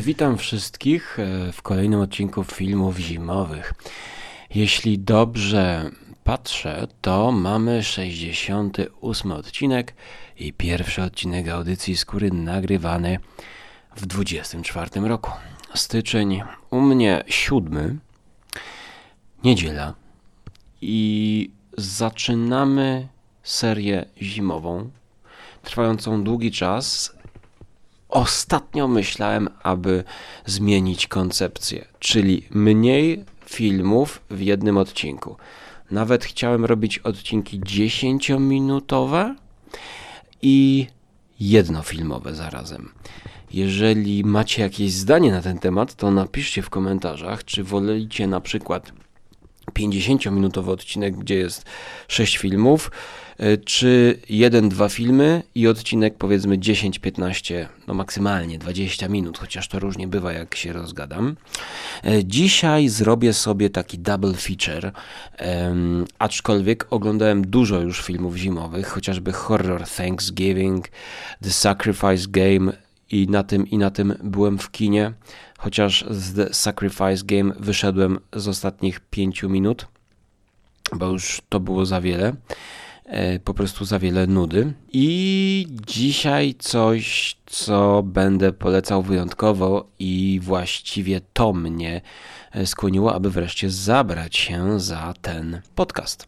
Witam wszystkich e, w kolejnym odcinku filmów zimowych. Jeśli dobrze patrzę, to mamy 68 odcinek i pierwszy odcinek audycji Skóry nagrywany w 24 roku. Styczeń u mnie 7, niedziela i zaczynamy serię zimową, trwającą długi czas. Ostatnio myślałem, aby zmienić koncepcję, czyli mniej filmów w jednym odcinku. Nawet chciałem robić odcinki 10-minutowe i jednofilmowe zarazem. Jeżeli macie jakieś zdanie na ten temat, to napiszcie w komentarzach, czy wolicie na przykład 50-minutowy odcinek, gdzie jest 6 filmów, e, czy jeden, dwa filmy i odcinek powiedzmy 10-15, no maksymalnie 20 minut, chociaż to różnie bywa, jak się rozgadam. E, dzisiaj zrobię sobie taki double feature, aczkolwiek oglądałem dużo już filmów zimowych, chociażby Horror Thanksgiving, The Sacrifice Game i na tym i na tym byłem w kinie chociaż z The Sacrifice Game wyszedłem z ostatnich 5 minut, bo już to było za wiele. E, po prostu za wiele nudy. I dzisiaj coś, co będę polecał wyjątkowo, i właściwie to mnie e, skłoniło, aby wreszcie zabrać się za ten podcast.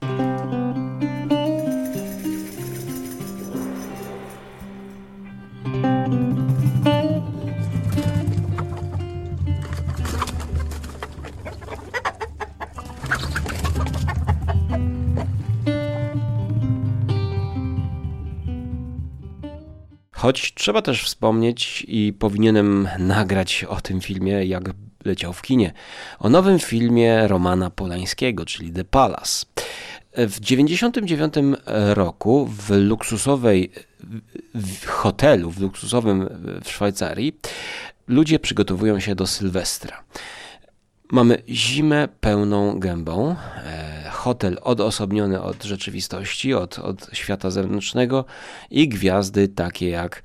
Choć trzeba też wspomnieć i powinienem nagrać o tym filmie, jak leciał w kinie. O nowym filmie Romana Polańskiego, czyli The Palace. W 1999 roku w luksusowej w hotelu, w luksusowym w Szwajcarii, ludzie przygotowują się do Sylwestra. Mamy zimę pełną gębą, e, hotel odosobniony od rzeczywistości, od, od świata zewnętrznego i gwiazdy takie jak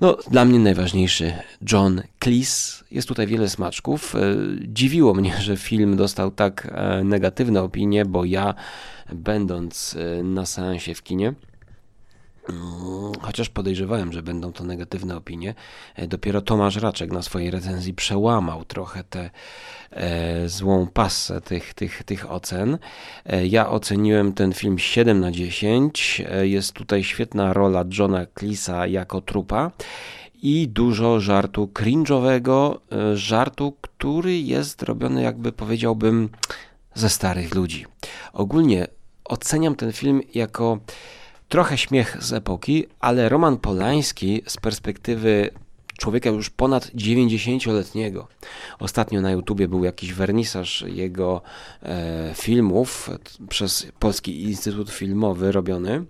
no, dla mnie najważniejszy John Cleese. Jest tutaj wiele smaczków. E, dziwiło mnie, że film dostał tak e, negatywne opinie, bo ja, będąc na seansie w kinie, chociaż podejrzewałem, że będą to negatywne opinie, e, dopiero Tomasz Raczek na swojej recenzji przełamał trochę tę e, złą pasę tych, tych, tych ocen. E, ja oceniłem ten film 7 na 10. E, jest tutaj świetna rola Johna Cleesa jako trupa i dużo żartu cringe'owego, e, żartu, który jest robiony jakby powiedziałbym ze starych ludzi. Ogólnie oceniam ten film jako Trochę śmiech z epoki, ale Roman Polański z perspektywy człowieka już ponad 90-letniego. Ostatnio na YouTubie był jakiś wernisaż jego e, filmów przez Polski Instytut Filmowy robiony.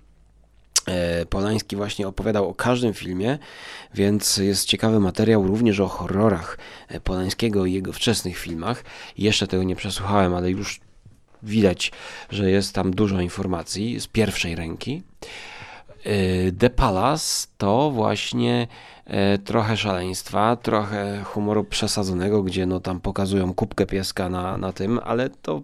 E, Polański właśnie opowiadał o każdym filmie, więc jest ciekawy materiał również o horrorach e, Polańskiego i jego wczesnych filmach. Jeszcze tego nie przesłuchałem, ale już widać, że jest tam dużo informacji z pierwszej ręki. Y, The Palace to właśnie e, trochę szaleństwa, trochę humoru przesadzonego, gdzie no tam pokazują kubkę pieska na, na tym, ale to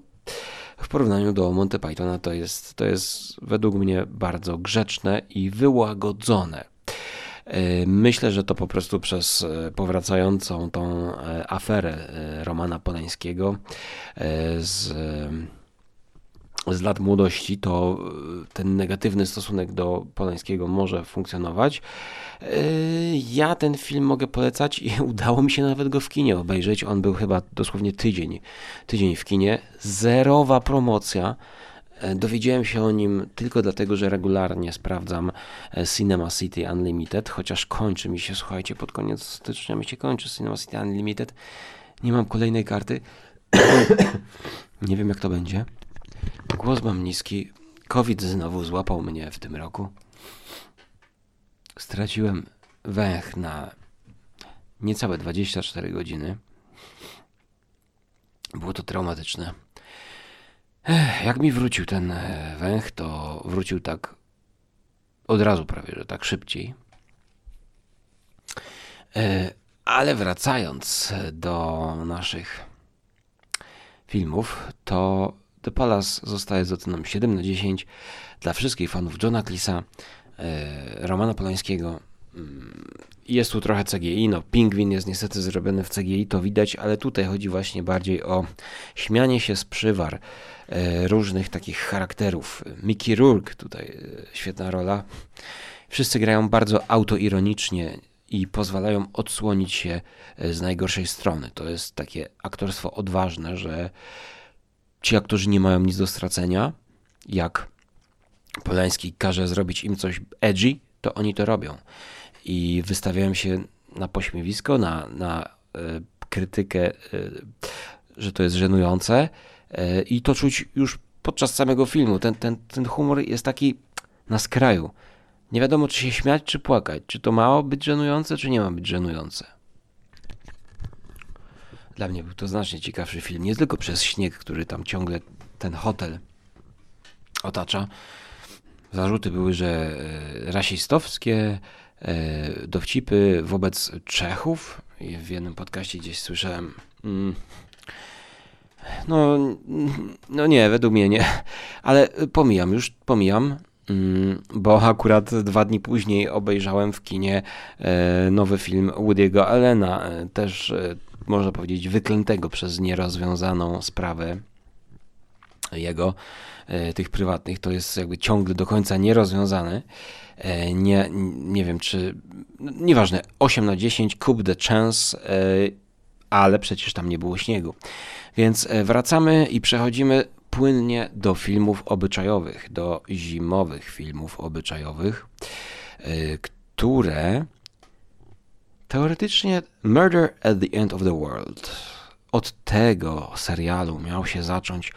w porównaniu do Monty Pythona to jest, to jest według mnie bardzo grzeczne i wyłagodzone. E, myślę, że to po prostu przez e, powracającą tą aferę Romana Polańskiego z z lat młodości, to e, ten negatywny stosunek do Polańskiego może funkcjonować. E, ja ten film mogę polecać i udało mi się nawet go w kinie obejrzeć. On był chyba dosłownie tydzień, tydzień w kinie. Zerowa promocja. E, dowiedziałem się o nim tylko dlatego, że regularnie sprawdzam Cinema City Unlimited, chociaż kończy mi się, słuchajcie, pod koniec stycznia mi się kończy Cinema City Unlimited. Nie mam kolejnej karty. Nie wiem, jak to będzie. Głos mam niski. COVID znowu złapał mnie w tym roku. Straciłem węch na niecałe 24 godziny. Było to traumatyczne. Ech, jak mi wrócił ten e, węch, to wrócił tak od razu prawie, że tak szybciej. E, Ale wracając do naszych filmów, to The Palace zostaje z oceną 7 na 10 dla wszystkich fanów Johna Clisa, e, Romana Polańskiego. Mm, jest tu trochę CGI, no Pingwin jest niestety zrobiony w CGI, to widać, ale tutaj chodzi właśnie bardziej o śmianie się z przywar e, różnych takich charakterów. Mickey Rourke tutaj e, świetna rola. Wszyscy grają bardzo autoironicznie i pozwalają odsłonić się z najgorszej strony. To jest takie aktorstwo odważne, że ci aktorzy nie mają nic do stracenia, jak Polański każe zrobić im coś edgy, to oni to robią. I wystawiają się na pośmiewisko, na, na e, krytykę, e, że to jest żenujące. E, I to czuć już podczas samego filmu. Ten, ten, ten humor jest taki na skraju. Nie wiadomo, czy się śmiać, czy płakać. Czy to mało być żenujące, czy nie ma być żenujące. Dla mnie był to znacznie ciekawszy film. Nie tylko przez śnieg, który tam ciągle ten hotel otacza. Zarzuty były, że e, rasistowskie, e, dowcipy wobec Czechów. W jednym podcaście gdzieś słyszałem. Mm, no, no nie, według mnie nie. Ale pomijam, już pomijam. Mm, bo akurat dwa dni później obejrzałem w kinie e, nowy film Woody'ego Allena, też można powiedzieć, wyklętego przez nierozwiązaną sprawę jego, e, tych prywatnych, to jest jakby ciągle do końca nierozwiązane. E, nie, nie wiem, czy. No, nieważne, 8 na 10, Coup the Chance, e, ale przecież tam nie było śniegu. Więc wracamy i przechodzimy płynnie do filmów obyczajowych, do zimowych filmów obyczajowych, które Teoretycznie Murder at the End of the World. Od tego serialu miał się zacząć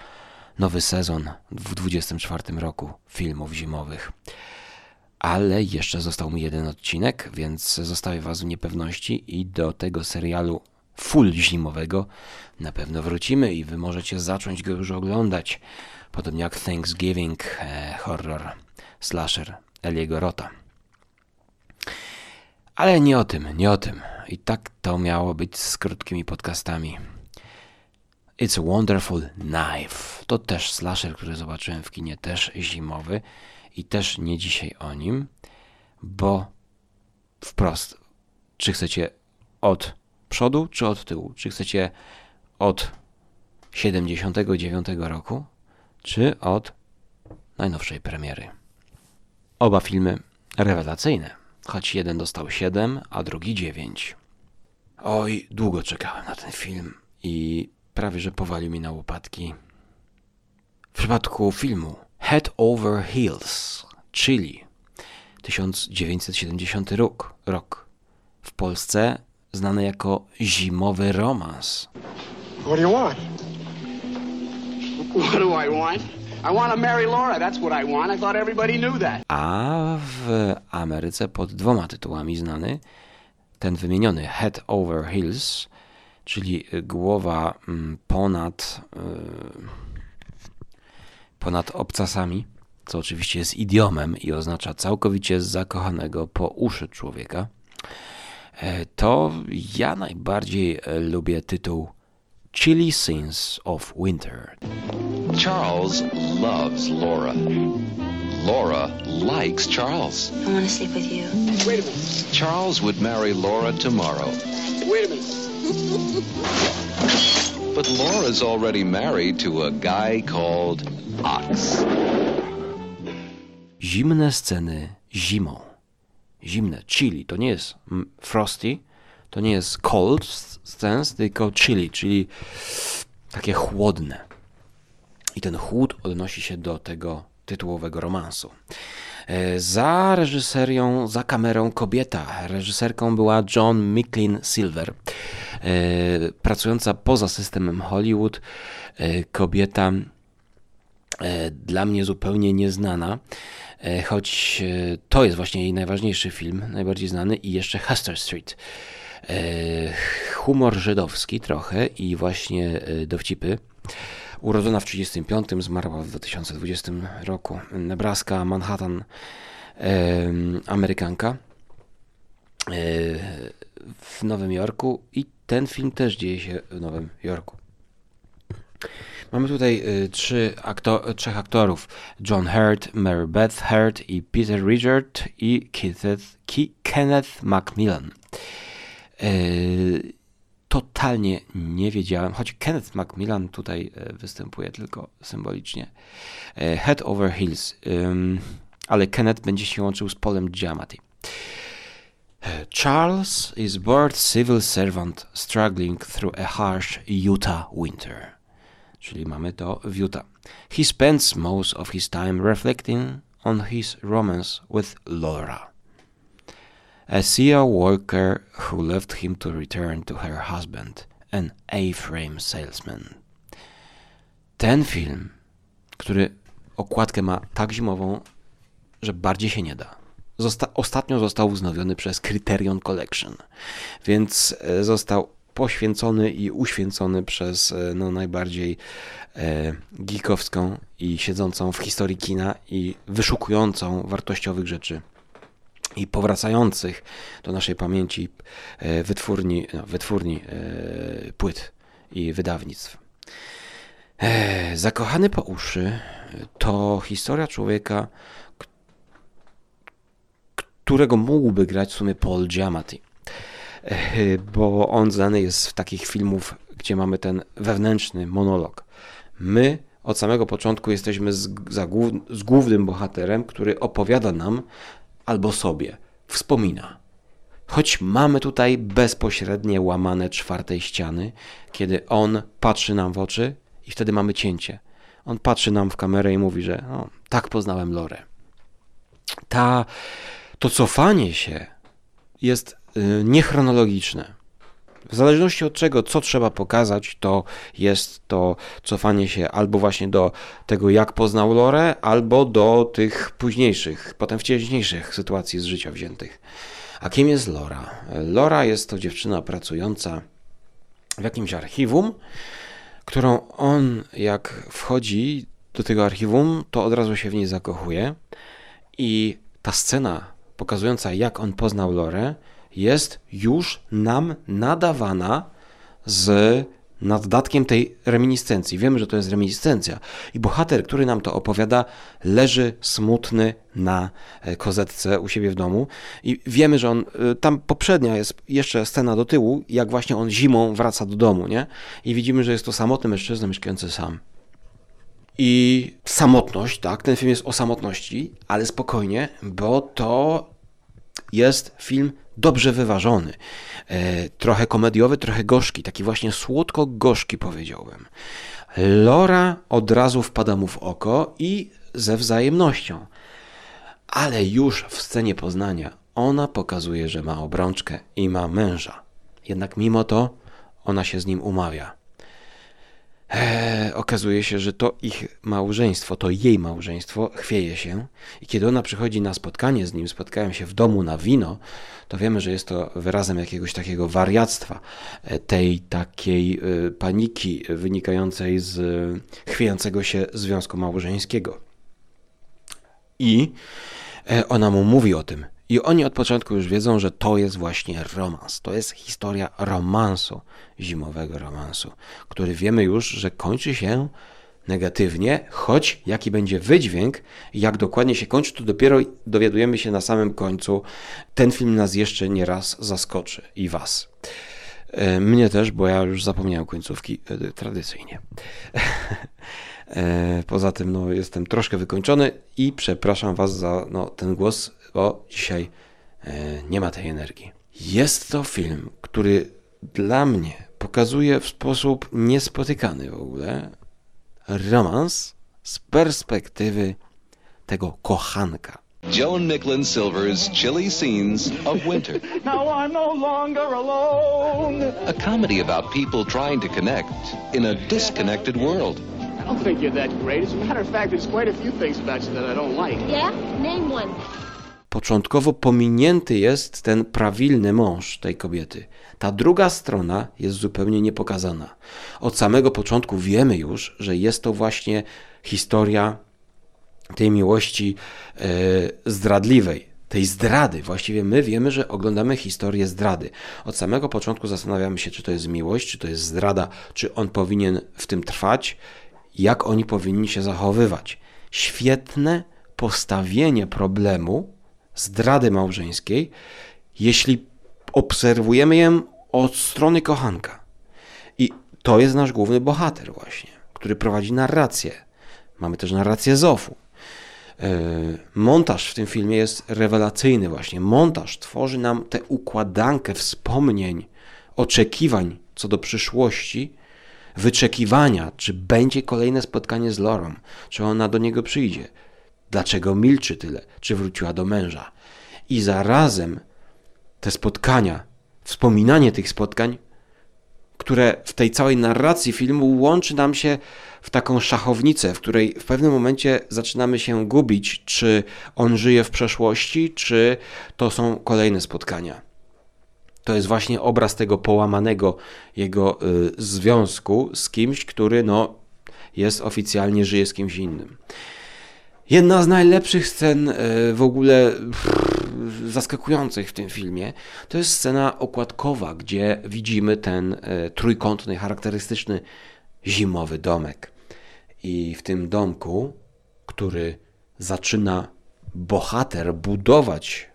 nowy sezon w 24 roku filmów zimowych. Ale jeszcze został mi jeden odcinek, więc zostawię Was w niepewności i do tego serialu full zimowego na pewno wrócimy i Wy możecie zacząć go już oglądać. Podobnie jak Thanksgiving e, horror slasher Eliego Rota. Ale nie o tym, nie o tym. I tak to miało być z krótkimi podcastami. It's a Wonderful Knife. To też slasher, który zobaczyłem w kinie, też zimowy i też nie dzisiaj o nim, bo wprost, czy chcecie od przodu, czy od tyłu? Czy chcecie od 79 roku, czy od najnowszej premiery? Oba filmy rewelacyjne choć jeden dostał 7, a drugi 9. Oj, długo czekałem na ten film i prawie że powalił mi na łopatki. W przypadku filmu Head Over Heels, czyli 1970 rok, rok. W Polsce znany jako zimowy romans. What do you want? What do I want? I want to marry Laura, that's what I want. I thought everybody knew that. A w Ameryce pod dwoma tytułami znany ten wymieniony Head Over Heels, czyli głowa mm, ponad y, ponad obcasami, co oczywiście jest idiomem i oznacza całkowicie zakochanego po uszy człowieka, e, to ja najbardziej lubię tytuł Chilly Scenes of Winter. Charles loves Laura. Laura likes Charles. I want to sleep with you. Wait a minute. Charles would marry Laura tomorrow. Wait a minute. But Laura's already married to a guy called Ox. Zimne sceny zimą. Zimne, chilly, to nie jest mm, frosty, to nie jest cold scenes, tylko chilly, czyli takie chłodne. I ten chłód odnosi się do tego tytułowego romansu. E, za reżyserią, za kamerą kobieta. Reżyserką była John Micklin Silver. E, pracująca poza systemem Hollywood, e, kobieta dla mnie zupełnie nieznana, choć to jest właśnie jej najważniejszy film, najbardziej znany i jeszcze Hester Street. Humor żydowski trochę i właśnie dowcipy. Urodzona w 1935, zmarła w 2020 roku. Nebraska, Manhattan, e, Amerykanka. E, w Nowym Jorku i ten film też dzieje się w Nowym Jorku. Mamy tutaj trzy trzech aktorów: John Hurt, Mary Beth Hurt i Peter Richard i Kenneth, Kenneth Macmillan. Y, totalnie nie wiedziałem, choć Kenneth Macmillan tutaj y, występuje tylko symbolicznie. Y, Head over Heels, ale Kenneth będzie się łączył z Polem Giamatti. Charles is bored civil servant struggling through a harsh Utah winter. Czyli mamy to w Utah. He spends most of his time reflecting on his romance with Laura, a SEA worker who left him to return to her husband, an A-frame salesman. Ten film, który okładkę ma tak zimową, że bardziej się nie da. Zosta ostatnio został wznowiony przez Criterion Collection, więc e, został poświęcony i uświęcony przez e, no, najbardziej e, geekowską i siedzącą w historii kina i wyszukującą wartościowych rzeczy i powracających do naszej pamięci e, wytwórni, no, wytwórni e, płyt i wydawnictw. E, Zakochany po uszy to historia człowieka, którego mógłby grać w sumie Paul Giamatti. Bo on znany jest z takich filmów, gdzie mamy ten wewnętrzny monolog. My od samego początku jesteśmy z, głów, z głównym bohaterem, który opowiada nam albo sobie, wspomina. Choć mamy tutaj bezpośrednie łamane czwartej ściany, kiedy on patrzy nam w oczy i wtedy mamy cięcie. On patrzy nam w kamerę i mówi, że no, tak poznałem Lorę. Ta, to cofanie się jest y, niechronologiczne. W zależności od czego, co trzeba pokazać, to jest to cofanie się albo właśnie do tego, jak poznał Lorę, albo do tych późniejszych, potem wcześniejszych sytuacji z życia wziętych. A kim jest Lora? Lora jest to dziewczyna pracująca w jakimś archiwum, którą on, jak wchodzi do tego archiwum, to od razu się w niej zakochuje. I ta scena pokazująca, jak on poznał Lorę, jest już nam nadawana z naddatkiem tej reminiscencji. Wiemy, że to jest reminiscencja. I bohater, który nam to opowiada, leży smutny na e, kozetce u siebie w domu. I wiemy, że on, e, tam poprzednia jest jeszcze scena do tyłu, jak właśnie on zimą wraca do domu, nie? I widzimy, że jest to samotny mężczyzna mieszkający sam. I samotność, tak, ten film jest o samotności, ale spokojnie, bo to jest film dobrze wyważony. E, trochę komediowy, trochę gorzki, taki właśnie słodko-gorzki powiedziałbym. Lora od razu wpada mu w oko i ze wzajemnością. Ale już w scenie poznania ona pokazuje, że ma obrączkę i ma męża. Jednak mimo to ona się z nim umawia. Eee, okazuje się, że to ich małżeństwo, to jej małżeństwo chwieje się i kiedy ona przychodzi na spotkanie z nim, spotkają się w domu na wino, to wiemy, że jest to wyrazem jakiegoś takiego wariactwa, e, tej takiej e, paniki wynikającej z e, chwiejącego się związku małżeńskiego. I ona mu mówi o tym, i oni od początku już wiedzą, że to jest właśnie romans. To jest historia romansu, zimowego romansu, który wiemy już, że kończy się negatywnie, choć jaki będzie wydźwięk, jak dokładnie się kończy, to dopiero dowiadujemy się na samym końcu. Ten film nas jeszcze nie raz zaskoczy i Was. E, mnie też, bo ja już zapomniałem końcówki e, tradycyjnie. E, poza tym no, jestem troszkę wykończony i przepraszam Was za no, ten głos bo dzisiaj e, nie ma tej energii. Jest to film, który dla mnie pokazuje w sposób niespotykany w ogóle romans z perspektywy tego kochanka. Joan Nicklin Silver's chilly scenes of winter. Now I'm no longer alone. A comedy about people trying to connect in a disconnected world. Don't think you're that great. As a matter of fact, there's quite a few things about you that I don't like. Yeah? Name one. początkowo pominięty jest ten prawilny mąż tej kobiety. Ta druga strona jest zupełnie niepokazana. Od samego początku wiemy już, że jest to właśnie historia tej miłości e, zdradliwej, tej zdrady. Właściwie my wiemy, że oglądamy historię zdrady. Od samego początku zastanawiamy się, czy to jest miłość, czy to jest zdrada, czy on powinien w tym trwać, jak oni powinni się zachowywać. Świetne postawienie problemu zdrady małżeńskiej, jeśli obserwujemy ją od strony kochanka. I to jest nasz główny bohater właśnie, który prowadzi narrację. Mamy też narrację Zofu. E, montaż w tym filmie jest rewelacyjny właśnie. Montaż tworzy nam tę układankę wspomnień, oczekiwań co do przyszłości, wyczekiwania, czy będzie kolejne spotkanie z Lorą, czy ona do niego przyjdzie, dlaczego milczy tyle, czy wróciła do męża. I zarazem te spotkania, wspominanie tych spotkań, które w tej całej narracji filmu łączy nam się w taką szachownicę, w której w pewnym momencie zaczynamy się gubić, czy on żyje w przeszłości, czy to są kolejne spotkania. To jest właśnie obraz tego połamanego jego y, związku z kimś, który no, jest oficjalnie, żyje z kimś innym. Jedna z najlepszych scen y, w ogóle pff, zaskakujących w tym filmie to jest scena okładkowa, gdzie widzimy ten y, trójkątny, charakterystyczny zimowy domek. I w tym domku, który zaczyna bohater budować,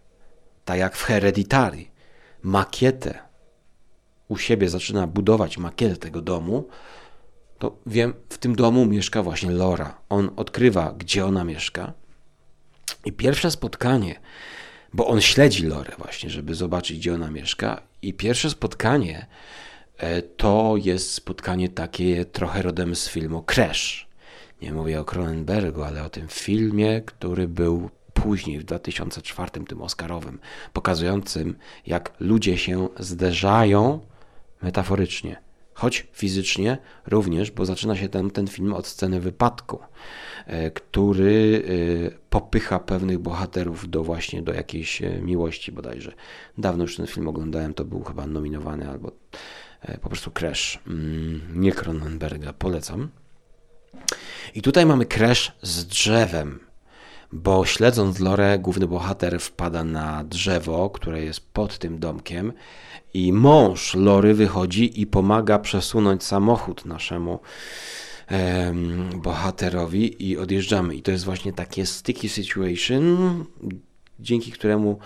tak jak w Hereditary, makietę, u siebie zaczyna budować makietę tego domu, to wiem, w tym domu mieszka właśnie Laura. On odkrywa, gdzie ona mieszka. I pierwsze spotkanie, bo on śledzi Lorę właśnie, żeby zobaczyć, gdzie ona mieszka. I pierwsze spotkanie E, to jest spotkanie takie trochę rodem z filmu Crash. Nie mówię o Cronenbergu, ale o tym filmie, który był później, w 2004, tym Oscarowym, pokazującym, jak ludzie się zderzają metaforycznie, choć fizycznie również, bo zaczyna się ten, ten film od sceny wypadku, e, który e, popycha pewnych bohaterów do właśnie do jakiejś miłości bodajże. Dawno już ten film oglądałem, to był chyba nominowany albo E, po prostu crash, mm, nie Cronenberga, polecam. I tutaj mamy crash z drzewem, bo śledząc Lorę, główny bohater wpada na drzewo, które jest pod tym domkiem i mąż Lory wychodzi i pomaga przesunąć samochód naszemu bohaterowi i odjeżdżamy. I to jest właśnie takie sticky situation, dzięki któremu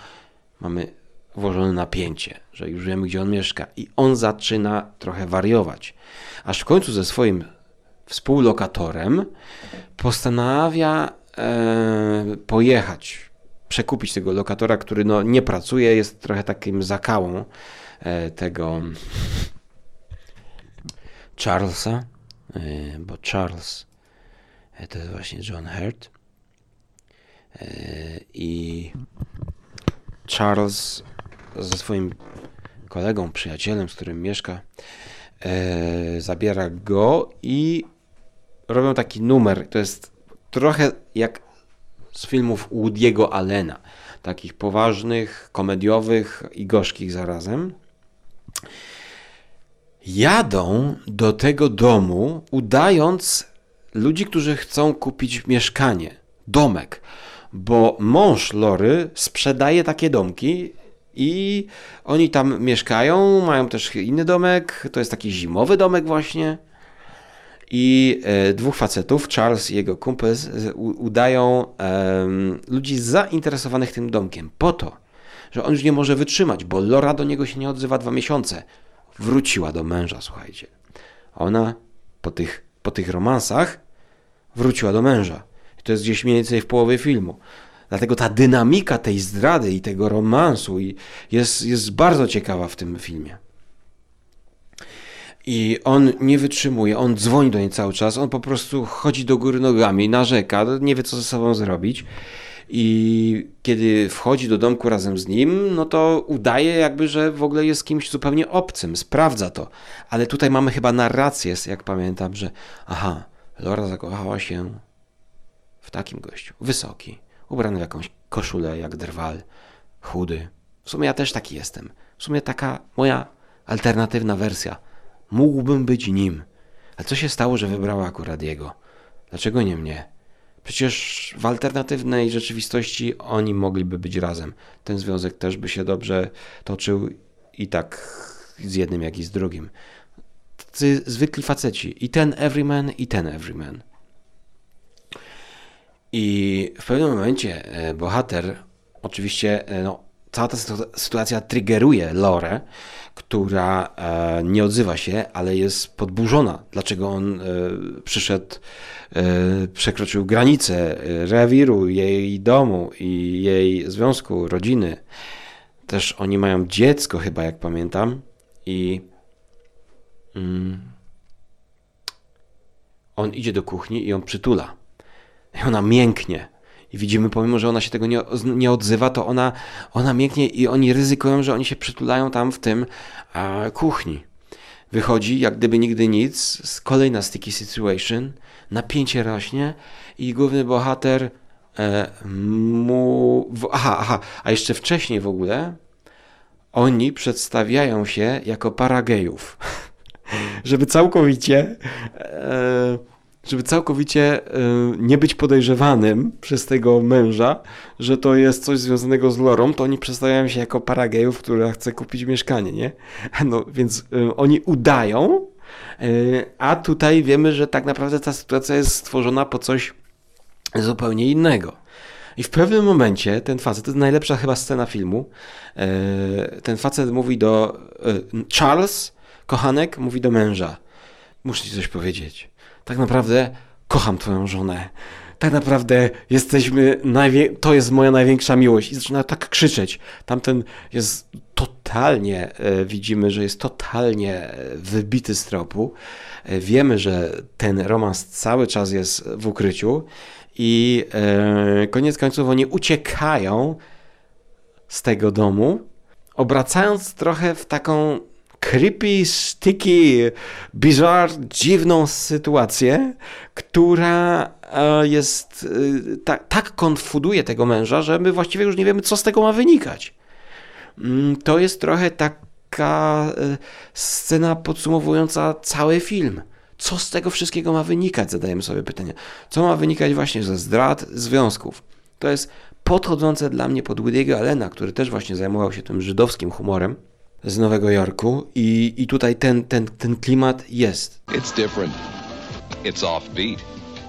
mamy włożone napięcie, że już wiemy, gdzie on mieszka. I on zaczyna trochę wariować. Aż w końcu ze swoim współlokatorem postanawia pojechać, przekupić tego lokatora, który no, nie pracuje, jest trochę takim zakałą e, tego Charlesa, e, bo Charles e, to jest właśnie John Hurt. E, I Charles ze swoim kolegą, przyjacielem, z którym mieszka, e, zabiera go i robią taki numer. To jest trochę jak z filmów Woody'ego Allena, takich poważnych, komediowych i gorzkich zarazem. Jadą do tego domu, udając ludzi, którzy chcą kupić mieszkanie, domek, bo mąż Lory sprzedaje takie domki i oni tam mieszkają, mają też inny domek, to jest taki zimowy domek właśnie. I e, dwóch facetów, Charles i jego kumpel, udają ludzi zainteresowanych tym domkiem po to, że on już nie może wytrzymać, bo Lora do niego się nie odzywa dwa miesiące. Wróciła do męża, słuchajcie. Ona po tych, po tych romansach wróciła do męża. I to jest gdzieś mniej więcej w połowie filmu. Dlatego ta dynamika tej zdrady i tego romansu jest, jest bardzo ciekawa w tym filmie. I on nie wytrzymuje, on dzwoni do niej cały czas, on po prostu chodzi do góry nogami, narzeka, nie wie co ze sobą zrobić. I kiedy wchodzi do domku razem z nim, no to udaje jakby, że w ogóle jest kimś zupełnie obcym, sprawdza to. Ale tutaj mamy chyba narrację, jak pamiętam, że aha, Laura zakochała się w takim gościu, wysoki, ubrany w jakąś koszulę jak drwal, chudy. W sumie ja też taki jestem. W sumie taka moja alternatywna wersja. Mógłbym być nim. Ale co się stało, że wybrała akurat jego? Dlaczego nie mnie? Przecież w alternatywnej rzeczywistości oni mogliby być razem. Ten związek też by się dobrze toczył i tak z jednym, jak i z drugim. Tacy zwykli faceci. I ten everyman, i ten everyman. I w pewnym momencie e, bohater, oczywiście, e, no, cała ta sytuacja triggeruje Lorę, która e, nie odzywa się, ale jest podburzona. Dlaczego on przyszedł, przekroczył granicę rewiru jej domu i jej związku, rodziny. Też oni mają dziecko, chyba, jak pamiętam. I mm, on idzie do kuchni i on przytula. I ona mięknie. I widzimy, pomimo, że ona się tego nie, nie odzywa, to ona, ona mięknie i oni ryzykują, że oni się przytulają tam w tym a, kuchni. Wychodzi, jak gdyby nigdy nic, kolejna sticky situation, napięcie rośnie i główny bohater e, mu... Aha, aha, a jeszcze wcześniej w ogóle oni przedstawiają się jako para gejów. Żeby całkowicie... E, żeby całkowicie y, nie być podejrzewanym przez tego męża, że to jest coś związanego z Lorą, to oni przedstawiają się jako para gejów, która chce kupić mieszkanie, nie? No więc y, oni udają, y, a tutaj wiemy, że tak naprawdę ta sytuacja jest stworzona po coś zupełnie innego. I w pewnym momencie ten facet, to jest najlepsza chyba scena filmu, ten facet mówi do Charles, kochanek, mówi do męża. Muszę ci coś powiedzieć tak naprawdę kocham twoją żonę. Tak naprawdę jesteśmy, to jest moja największa miłość. I zaczyna tak krzyczeć. Tamten jest totalnie, e, widzimy, że jest totalnie e, wybity z tropu. E, wiemy, że ten romans cały czas jest w ukryciu i koniec końców oni uciekają z tego domu, obracając trochę w taką creepy, sticky, bizarre, dziwną sytuację, która e, jest tak, tak konfuduje tego męża, że my właściwie już nie wiemy, co z tego ma wynikać. Mm, to jest trochę taka e, scena podsumowująca cały film. Co z tego wszystkiego ma wynikać? Zadajemy sobie pytanie. Co ma wynikać właśnie ze zdrad związków? To jest podchodzące dla mnie pod Woody'ego Allena, który też właśnie zajmował się tym żydowskim humorem z Nowego Jorku i, i tutaj ten, ten, ten klimat jest. It's different. It's offbeat.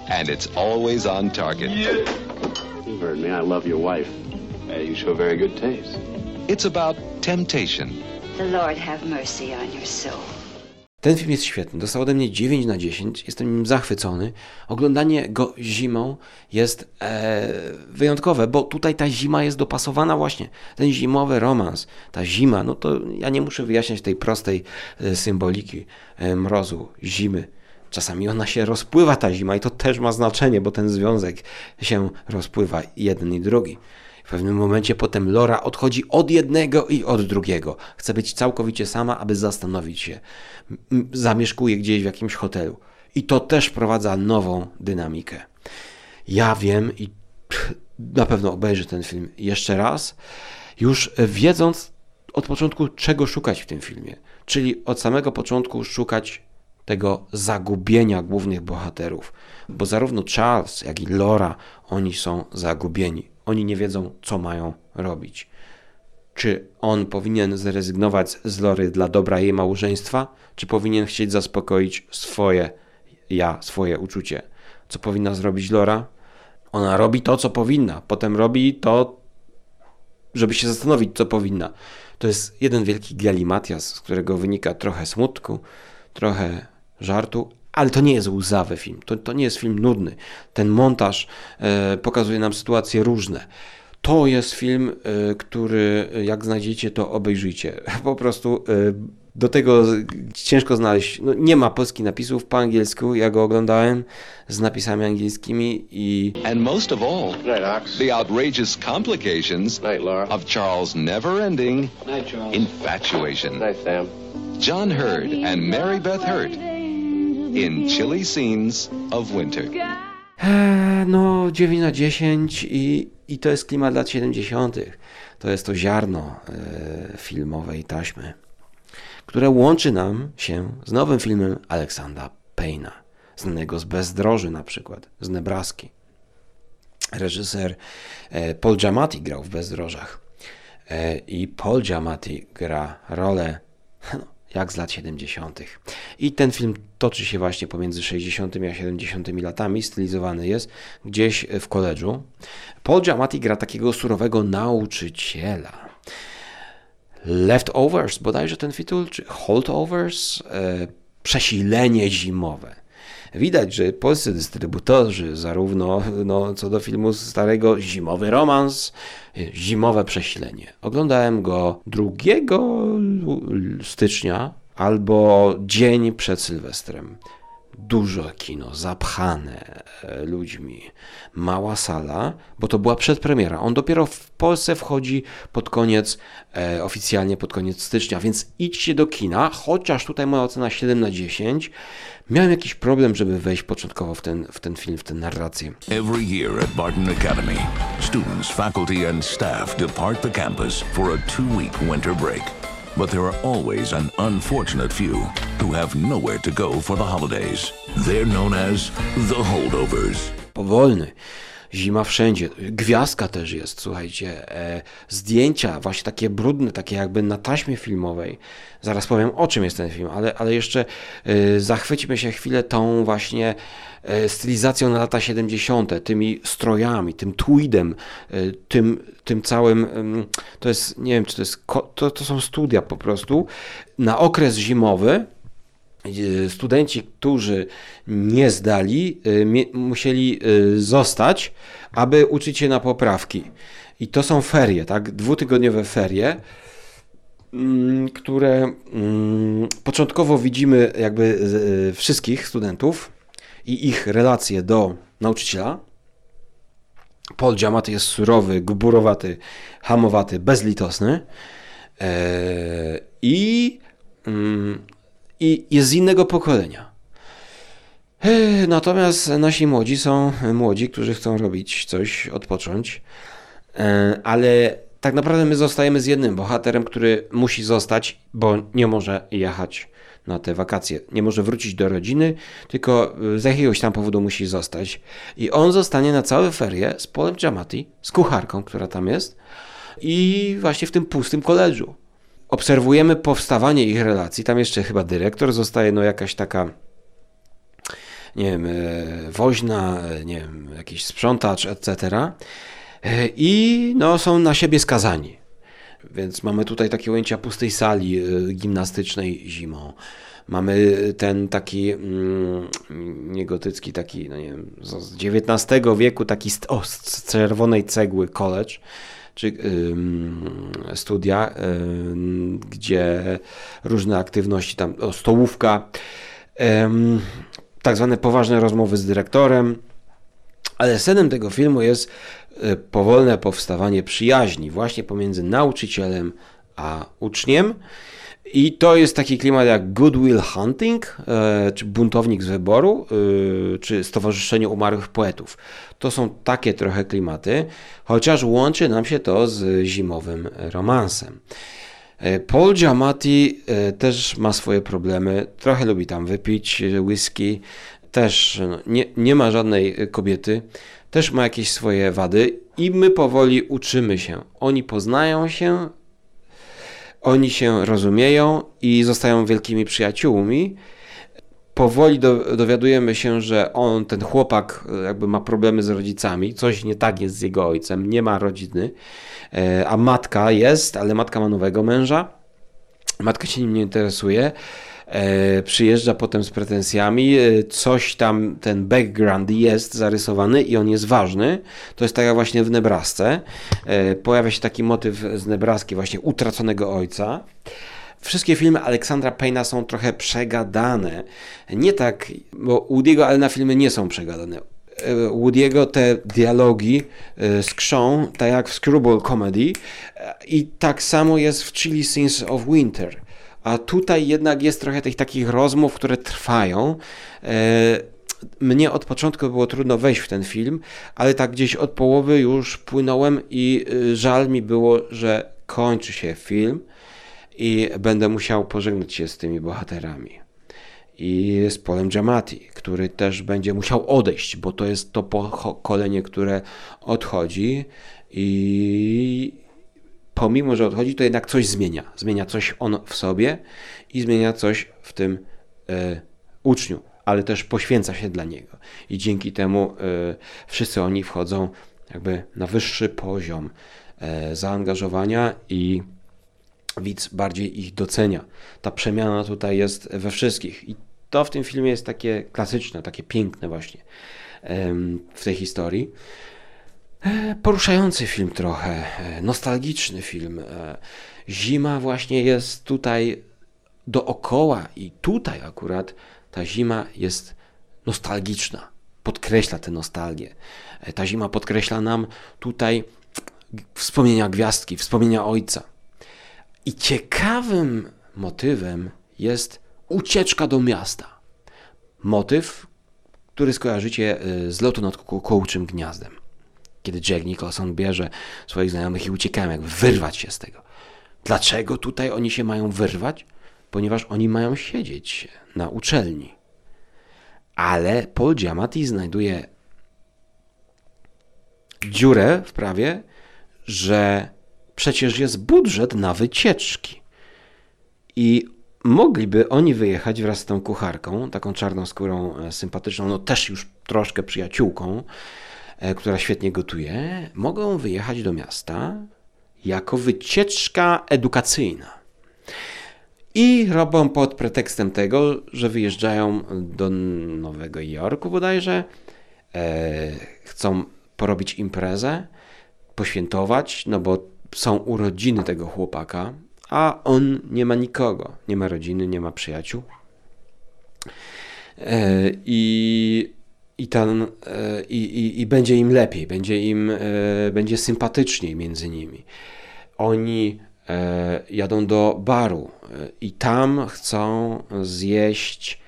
And it's always on target. You heard me. I love your wife. You show very good taste. It's about temptation. The Lord have mercy on your soul. Ten film jest świetny. Dostał ode mnie 9 na 10. Jestem nim zachwycony. Oglądanie go zimą jest e, wyjątkowe, bo tutaj ta zima jest dopasowana właśnie. Ten zimowy romans, ta zima, no to ja nie muszę wyjaśniać tej prostej e, symboliki e, mrozu, zimy. Czasami ona się rozpływa, ta zima, i to też ma znaczenie, bo ten związek się rozpływa jeden i drugi. W pewnym momencie potem Lora odchodzi od jednego i od drugiego. Chce być całkowicie sama, aby zastanowić się. Zamieszkuje gdzieś w jakimś hotelu. I to też wprowadza nową dynamikę. Ja wiem i na pewno obejrzę ten film jeszcze raz, już wiedząc od początku, czego szukać w tym filmie. Czyli od samego początku szukać tego zagubienia głównych bohaterów. Bo zarówno Charles, jak i Laura, oni są zagubieni. Oni nie wiedzą, co mają robić. Czy on powinien zrezygnować z Lory dla dobra jej małżeństwa, czy powinien chcieć zaspokoić swoje ja, swoje uczucie? Co powinna zrobić Lora? Ona robi to, co powinna, potem robi to, żeby się zastanowić, co powinna. To jest jeden wielki galimatias, z którego wynika trochę smutku, trochę żartu, ale to nie jest łzawy film, to, to nie jest film nudny. Ten montaż e, pokazuje nam sytuacje różne. To jest film, e, który jak znajdziecie, to obejrzyjcie. Po prostu e, do tego ciężko znaleźć. No, nie ma polskich napisów po angielsku. Ja go oglądałem z napisami angielskimi i. And most of all, the outrageous complications Night, of Charles' never ending Night, Charles. infatuation. Night. John Hurd and Mary Beth Hurt in chilly scenes of winter. Eee, no, 9 na 10 i, i to jest klimat lat 70. To jest to ziarno e, filmowej taśmy, które łączy nam się z nowym filmem Aleksandra Payna, znanego z Bezdroży na przykład, z Nebraski. reżyser e, Paul Giamatti grał w Bezdrożach. I Paul Giamatti gra rolę no, jak z lat 70. I ten film toczy się właśnie pomiędzy 60. a 70. latami, stylizowany jest gdzieś w koledżu. Paul Giamatti gra takiego surowego nauczyciela. Leftovers, bodajże ten tytuł, czy Holdovers, e, przesilenie zimowe. Widać, że polscy dystrybutorzy, zarówno no, co do filmu starego Zimowy Romans, Zimowe Przesilenie. Oglądałem go 2 stycznia albo dzień przed Sylwestrem. Dużo kino, zapchane e, ludźmi, mała sala, bo to była przedpremiera. On dopiero w Polsce wchodzi pod koniec, e, oficjalnie pod koniec stycznia, więc idźcie do kina, chociaż tutaj moja ocena 7 na 10. Miałem jakiś problem, żeby wejść początkowo w ten, w ten film, w tę narrację. Every year at Barton Academy, students, faculty, and staff depart the campus for a two week winter break. But there are always an unfortunate few who have nowhere to go for the holidays. They're known as the holdovers. powolny. Zima wszędzie. Gwiazdka też jest, słuchajcie. E, zdjęcia, właśnie takie brudne, takie jakby na taśmie filmowej. Zaraz powiem, o czym jest ten film, ale, ale jeszcze e, zachwyćmy się chwilę tą właśnie e, stylizacją na lata 70., tymi strojami, tym tweedem, tym, tym całym. to jest, nie wiem, czy to jest. To, to są studia po prostu. Na okres zimowy studenci, którzy nie zdali, mie- musieli e, zostać, aby uczyć się na poprawki. I to są ferie, tak? Dwutygodniowe ferie, mm, które mm, początkowo widzimy jakby wszystkich studentów i ich relacje do nauczyciela. Paul Giamatti jest surowy, gburowaty, hamowaty, bezlitosny. E, I mm, i jest z innego pokolenia. Natomiast nasi młodzi są młodzi, którzy chcą robić coś, odpocząć, E, ale tak naprawdę my zostajemy z jednym bohaterem, który musi zostać, bo nie może jechać na te wakacje. Nie może wrócić do rodziny, tylko e, z jakiegoś tam powodu musi zostać. I on zostanie na całe ferie z Polem Giamatti, z kucharką, która tam jest i właśnie w tym pustym koledżu obserwujemy powstawanie ich relacji. Tam jeszcze chyba dyrektor zostaje, no jakaś taka, nie wiem, e, woźna, e, nie wiem, jakiś sprzątacz, etc. E, I no, są na siebie skazani. Więc mamy tutaj takie ujęcia pustej sali gimnastycznej zimą. Mamy ten taki mm, niegotycki, taki, no nie wiem, z XIX wieku, taki o, z czerwonej cegły college, czy studia, gdzie różne aktywności, tam o, stołówka, tak zwane poważne rozmowy z dyrektorem, ale sednem tego filmu jest e, powolne powstawanie przyjaźni właśnie pomiędzy nauczycielem a uczniem. I to jest taki klimat jak Good Will Hunting, e, czy Buntownik z wyboru, e, czy Stowarzyszenie Umarłych Poetów. To są takie trochę klimaty, chociaż łączy nam się to z zimowym romansem. E, Paul Giamatti też ma swoje problemy, trochę lubi tam wypić whisky, też no, nie, nie ma żadnej kobiety, też ma jakieś swoje wady i my powoli uczymy się. Oni poznają się, oni się rozumieją i zostają wielkimi przyjaciółmi. Powoli do, dowiadujemy się, że on, ten chłopak, jakby ma problemy z rodzicami, coś nie tak jest z jego ojcem, nie ma rodziny, e, a matka jest, ale matka ma nowego męża. Matka się nim nie interesuje. E, przyjeżdża potem z pretensjami, e, coś tam, ten background jest zarysowany i on jest ważny. To jest tak jak właśnie w Nebrasce. E, pojawia się taki motyw z Nebraski, właśnie utraconego ojca. Wszystkie filmy Aleksandra Payna są trochę przegadane. Nie tak, bo Woody'ego Allena filmy nie są przegadane. Woody'ego te dialogi skrzą, tak jak w Screwball Comedy i tak samo jest w Chilly Scenes of Winter. A tutaj jednak jest trochę tych takich rozmów, które trwają. E, Mnie od początku było trudno wejść w ten film, ale tak gdzieś od połowy już płynąłem i y, żal mi było, że kończy się film i będę musiał pożegnać się z tymi bohaterami. i z Polem Giamatti, który też będzie musiał odejść, bo to jest to pokolenie, które odchodzi i pomimo, że odchodzi, to jednak coś zmienia. Zmienia coś on w sobie i zmienia coś w tym e, uczniu, ale też poświęca się dla niego. I dzięki temu e, wszyscy oni wchodzą jakby na wyższy poziom e, zaangażowania i widz bardziej ich docenia. Ta przemiana tutaj jest we wszystkich i to w tym filmie jest takie klasyczne, takie piękne właśnie w tej historii. E, poruszający film trochę, e, nostalgiczny film. E, zima właśnie jest tutaj dookoła i tutaj akurat ta zima jest nostalgiczna. Podkreśla tę nostalgię. Ta zima podkreśla nam tutaj wspomnienia gwiazdki, wspomnienia ojca. I ciekawym motywem jest ucieczka do miasta. Motyw, który skojarzycie z lotu nad kołczym gniazdem kiedy Jack Nicholson bierze swoich znajomych i uciekają, jakby wyrwać się z tego. Dlaczego tutaj oni się mają wyrwać? Ponieważ oni mają siedzieć na uczelni. Ale Paul Giamatti znajduje dziurę w prawie, że przecież jest budżet na wycieczki. I mogliby oni wyjechać wraz z tą kucharką, taką czarną skórą, e, sympatyczną, no też już troszkę przyjaciółką, która świetnie gotuje, mogą wyjechać do miasta jako wycieczka edukacyjna. I robią pod pretekstem tego, że wyjeżdżają do Nowego Jorku bodajże, e, chcą porobić imprezę, poświętować, no bo są urodziny tego chłopaka, a on nie ma nikogo, nie ma rodziny, nie ma przyjaciół. E, I i, ten, e, i, i, i będzie im lepiej, będzie im e, będzie sympatyczniej między nimi. Oni e, jadą do baru i tam chcą zjeść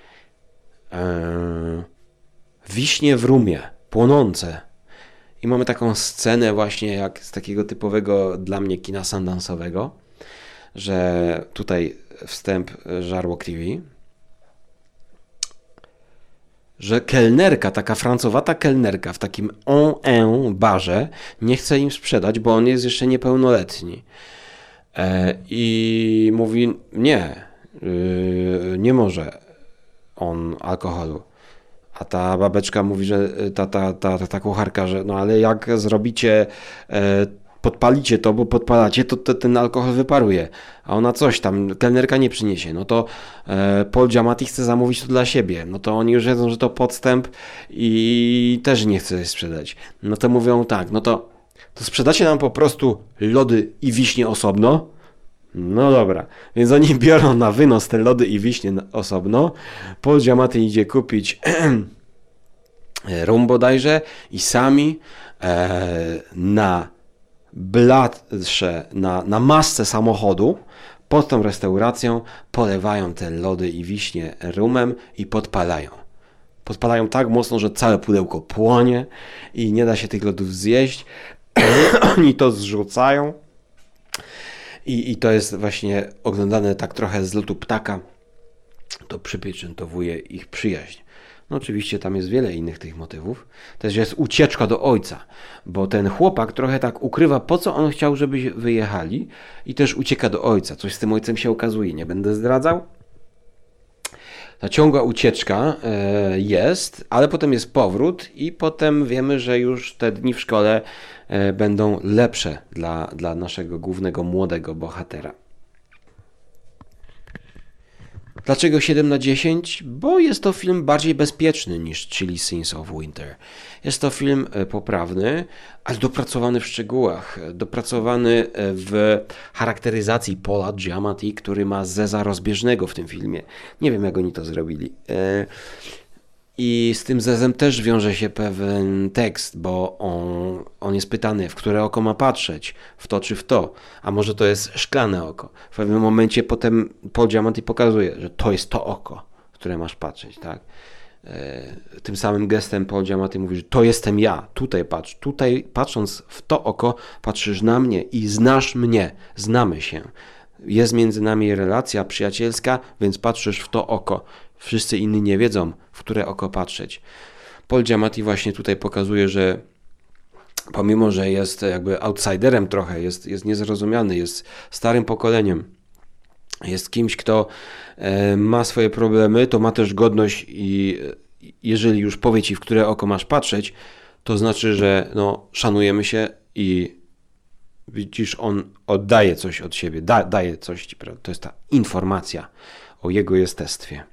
wiśnie w rumie, płonące. I mamy taką scenę właśnie jak z takiego typowego dla mnie kina sandansowego, że tutaj wstęp Żarłok TV, że kelnerka, taka francowata kelnerka w takim on-en barze nie chce im sprzedać, bo on jest jeszcze niepełnoletni. E, I mówi, nie, yy, nie może on alkoholu. A ta babeczka mówi, że ta, ta, ta, ta, ta kucharka, że no ale jak zrobicie e, podpalicie to, bo podpalacie, to, to, ten alkohol wyparuje. A ona coś tam, kelnerka nie przyniesie. No to e, Paul Giamatti chce zamówić to dla siebie. No to oni już wiedzą, że to podstęp i też nie chce sprzedać. No to mówią tak, no to, to sprzedacie nam po prostu lody i wiśnie osobno. No dobra, więc oni biorą na wynos te lody i wiśnie osobno. Paul Giamatti idzie kupić rum bodajże i sami e, na blasze na, na masce samochodu pod tą restauracją polewają te lody i wiśnie rumem i podpalają. Podpalają tak mocno, że całe pudełko płonie i nie da się tych lodów zjeść. Oni to zrzucają. I, I to jest właśnie oglądane tak trochę z lotu ptaka. To przypieczętowuje ich przyjaźń. No oczywiście tam jest wiele innych tych motywów. Też jest ucieczka do ojca, bo ten chłopak trochę tak ukrywa, po co on chciał, żeby wyjechali i też ucieka do ojca. Coś z tym ojcem się okazuje, nie będę zdradzał. Ta ciągła ucieczka e, jest, ale potem jest powrót i potem wiemy, że już te dni w szkole e, będą lepsze dla, dla naszego głównego młodego bohatera. Dlaczego 7 na 10? Bo jest to film bardziej bezpieczny niż Chili Scenes of Winter. Jest to film e, poprawny, ale dopracowany w szczegółach, dopracowany e, w charakteryzacji Paula Giamatti, który ma zeza rozbieżnego w tym filmie. Nie wiem, jak oni to zrobili. I z tym zezem też wiąże się pewien tekst, bo on, on jest pytany, w które oko ma patrzeć, w to czy w to, a może to jest szklane oko. W pewnym momencie potem Paul Diamant pokazuje, że to jest to oko, w które masz patrzeć, tak? E, tym samym gestem Paul Diamant mówi, że to jestem ja, tutaj patrz, tutaj patrząc w to oko, patrzysz na mnie i znasz mnie, znamy się. jest między nami relacja przyjacielska, więc patrzysz w to oko. Wszyscy inni nie wiedzą, w które oko patrzeć. Paul Giamatti właśnie tutaj pokazuje, że pomimo, że jest jakby outsiderem trochę, jest, jest niezrozumiany, jest starym pokoleniem, jest kimś, kto e, ma swoje problemy, to ma też godność i jeżeli już powie ci, w które oko masz patrzeć, to znaczy, że no, szanujemy się i widzisz, on oddaje coś od siebie, da, daje coś ci, to jest ta informacja o jego jestestwie.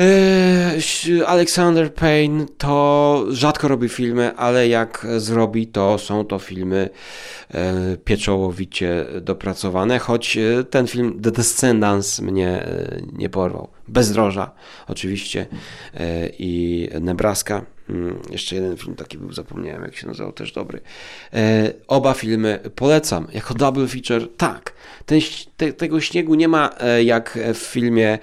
Eee, Alexander Payne to rzadko robi filmy, ale jak zrobi, to są to filmy e, pieczołowicie dopracowane, choć e, ten film The Descendants mnie e, nie porwał. Bezdroża oczywiście i Nebraska. Mm, jeszcze jeden film taki był, zapomniałem jak się nazywał, też dobry. Oba filmy polecam. Jako double feature, tak. Ten, te, tego śniegu nie ma jak w filmie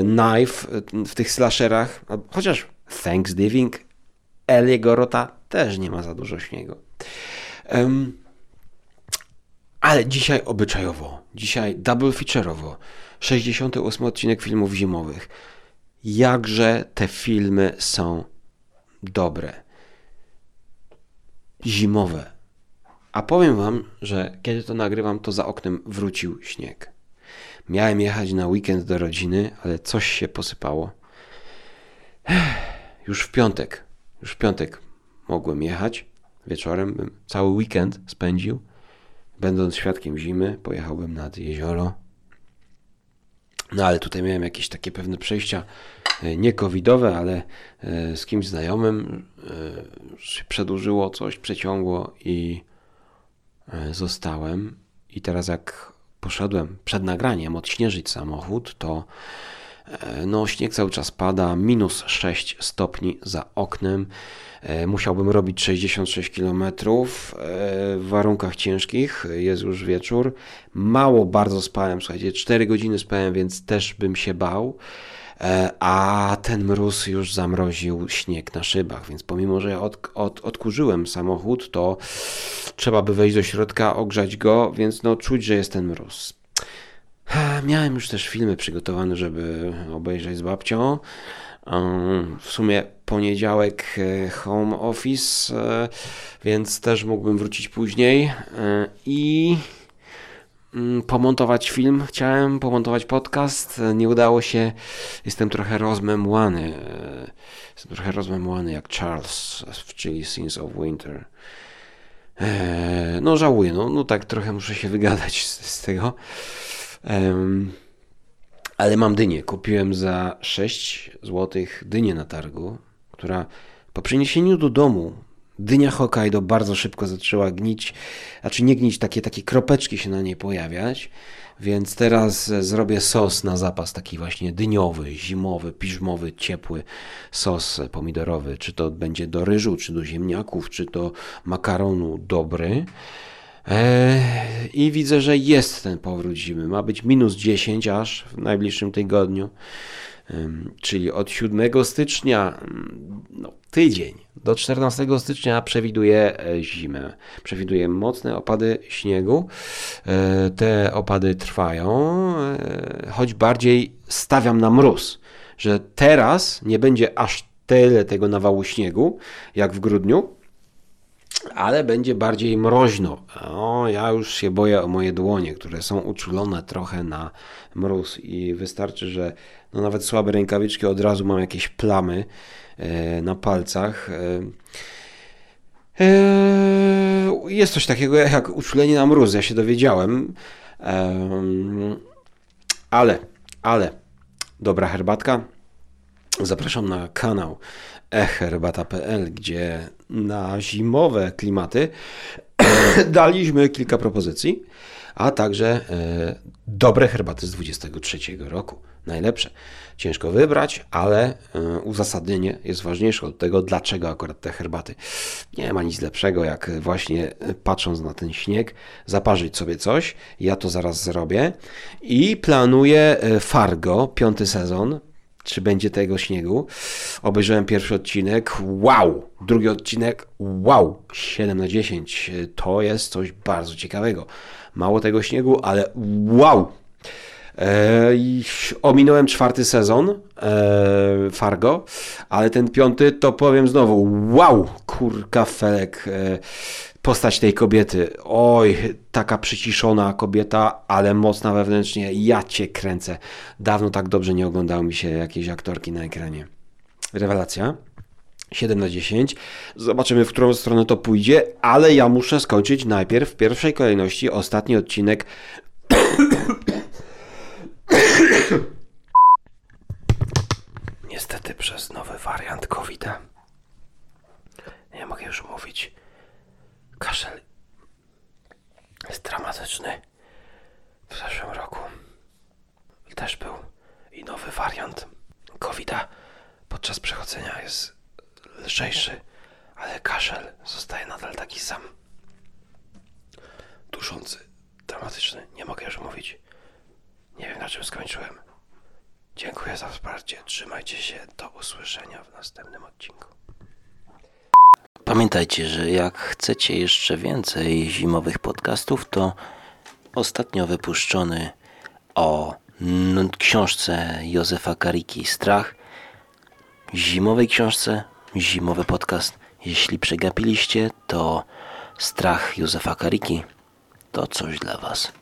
Knife, w tych slasherach, chociaż Thanksgiving Eliego Rota też nie ma za dużo śniegu. Ale dzisiaj obyczajowo, dzisiaj double feature'owo, 68 odcinek filmów zimowych. Jakże te filmy są dobre. Zimowe. A powiem wam, że kiedy to nagrywam, to za oknem wrócił śnieg. Miałem jechać na weekend do rodziny, ale coś się posypało. Już w piątek, już w piątek mogłem jechać. Wieczorem bym cały weekend spędził. Będąc świadkiem zimy, pojechałbym nad jezioro. No ale tutaj miałem jakieś takie pewne przejścia e, nie covidowe, ale e, z kimś znajomym e, się przedłużyło coś, przeciągło i zostałem. I teraz jak poszedłem przed nagraniem odśnieżyć samochód, to no, śnieg cały czas pada, minus 6 stopni za oknem. E, musiałbym robić 66 km e, w warunkach ciężkich. Jest już wieczór. Mało bardzo spałem, słuchajcie, 4 godziny spałem, więc też bym się bał. E, a ten mróz już zamroził śnieg na szybach, więc pomimo, że od, od, odkurzyłem samochód, to trzeba by wejść do środka, ogrzać go, więc no czuć, że jest ten mróz. Miałem już też filmy przygotowane, żeby obejrzeć z babcią. W sumie poniedziałek e, home office, e, więc też mógłbym wrócić później. I Mm, pomontować film, chciałem pomontować podcast, nie udało się. Jestem trochę rozmemłany. Jestem trochę rozmemłany jak Charles w Chili Scenes of Winter. No żałuję, no, no tak trochę muszę się wygadać z, z tego. Ale mam dynię. Kupiłem za 6 zł dynię na targu, która po przyniesieniu do domu dynia Hokkaido bardzo szybko zaczęła gnić, znaczy nie gnić, takie, takie kropeczki się na niej pojawiać, więc teraz zrobię sos na zapas, taki właśnie dyniowy, zimowy, piżmowy, ciepły sos pomidorowy, czy to będzie do ryżu, czy do ziemniaków, czy do makaronu dobry. Eee, I widzę, że jest ten powrót zimy. Ma być minus 10 aż w najbliższym tygodniu czyli od 7 stycznia, no, tydzień do 14 stycznia przewiduje e, zimę. Przewiduje mocne opady śniegu. E, te opady trwają, e, choć bardziej stawiam na mróz, że teraz nie będzie aż tyle tego nawału śniegu jak w grudniu, ale będzie bardziej mroźno. O, ja już się boję o moje dłonie, które są uczulone trochę na mróz i wystarczy, że no nawet słabe rękawiczki od razu mam jakieś plamy e, na palcach. E, e, jest coś takiego jak uczulenie na mróz, ja się dowiedziałem. Ale, ale, dobra herbatka. Zapraszam na kanał eherbata.pl, gdzie na zimowe klimaty daliśmy kilka propozycji, a także e, dobre herbaty z 23 roku. Najlepsze. Ciężko wybrać, ale e, uzasadnienie jest ważniejsze od tego, dlaczego akurat te herbaty. Nie ma nic lepszego, jak właśnie e, patrząc na ten śnieg, zaparzyć sobie coś. Ja to zaraz zrobię i planuję Fargo, piąty sezon, czy będzie tego śniegu. Obejrzałem pierwszy odcinek, wow! Drugi odcinek, wow! 7 na 10. To jest coś bardzo ciekawego. Mało tego śniegu, ale wow! E, i ominąłem czwarty sezon e, Fargo, ale ten piąty to powiem znowu, wow, kurka felek, e, postać tej kobiety, oj, taka przyciszona kobieta, ale mocna wewnętrznie, ja cię kręcę. Dawno tak dobrze nie oglądało mi się jakieś aktorki na ekranie. Rewelacja. 7 na 10. Zobaczymy, w którą stronę to pójdzie, ale ja muszę skończyć najpierw w pierwszej kolejności ostatni odcinek Niestety przez nowy wariant covid. Nie mogę już mówić. Kaszel jest dramatyczny. W zeszłym roku też był i nowy wariant covid podczas przechodzenia jest lżejszy, ale kaszel zostaje nadal taki sam. Duszący, dramatyczny. Nie mogę już mówić. Nie wiem na czym skończyłem. Dziękuję za wsparcie. Trzymajcie się. Do usłyszenia w następnym odcinku. Pamiętajcie, że jak chcecie jeszcze więcej zimowych podcastów, to ostatnio wypuszczony o książce Józefa Kariki Strach, zimowej książce, zimowy podcast. Jeśli przegapiliście, to Strach Józefa Kariki to coś dla Was.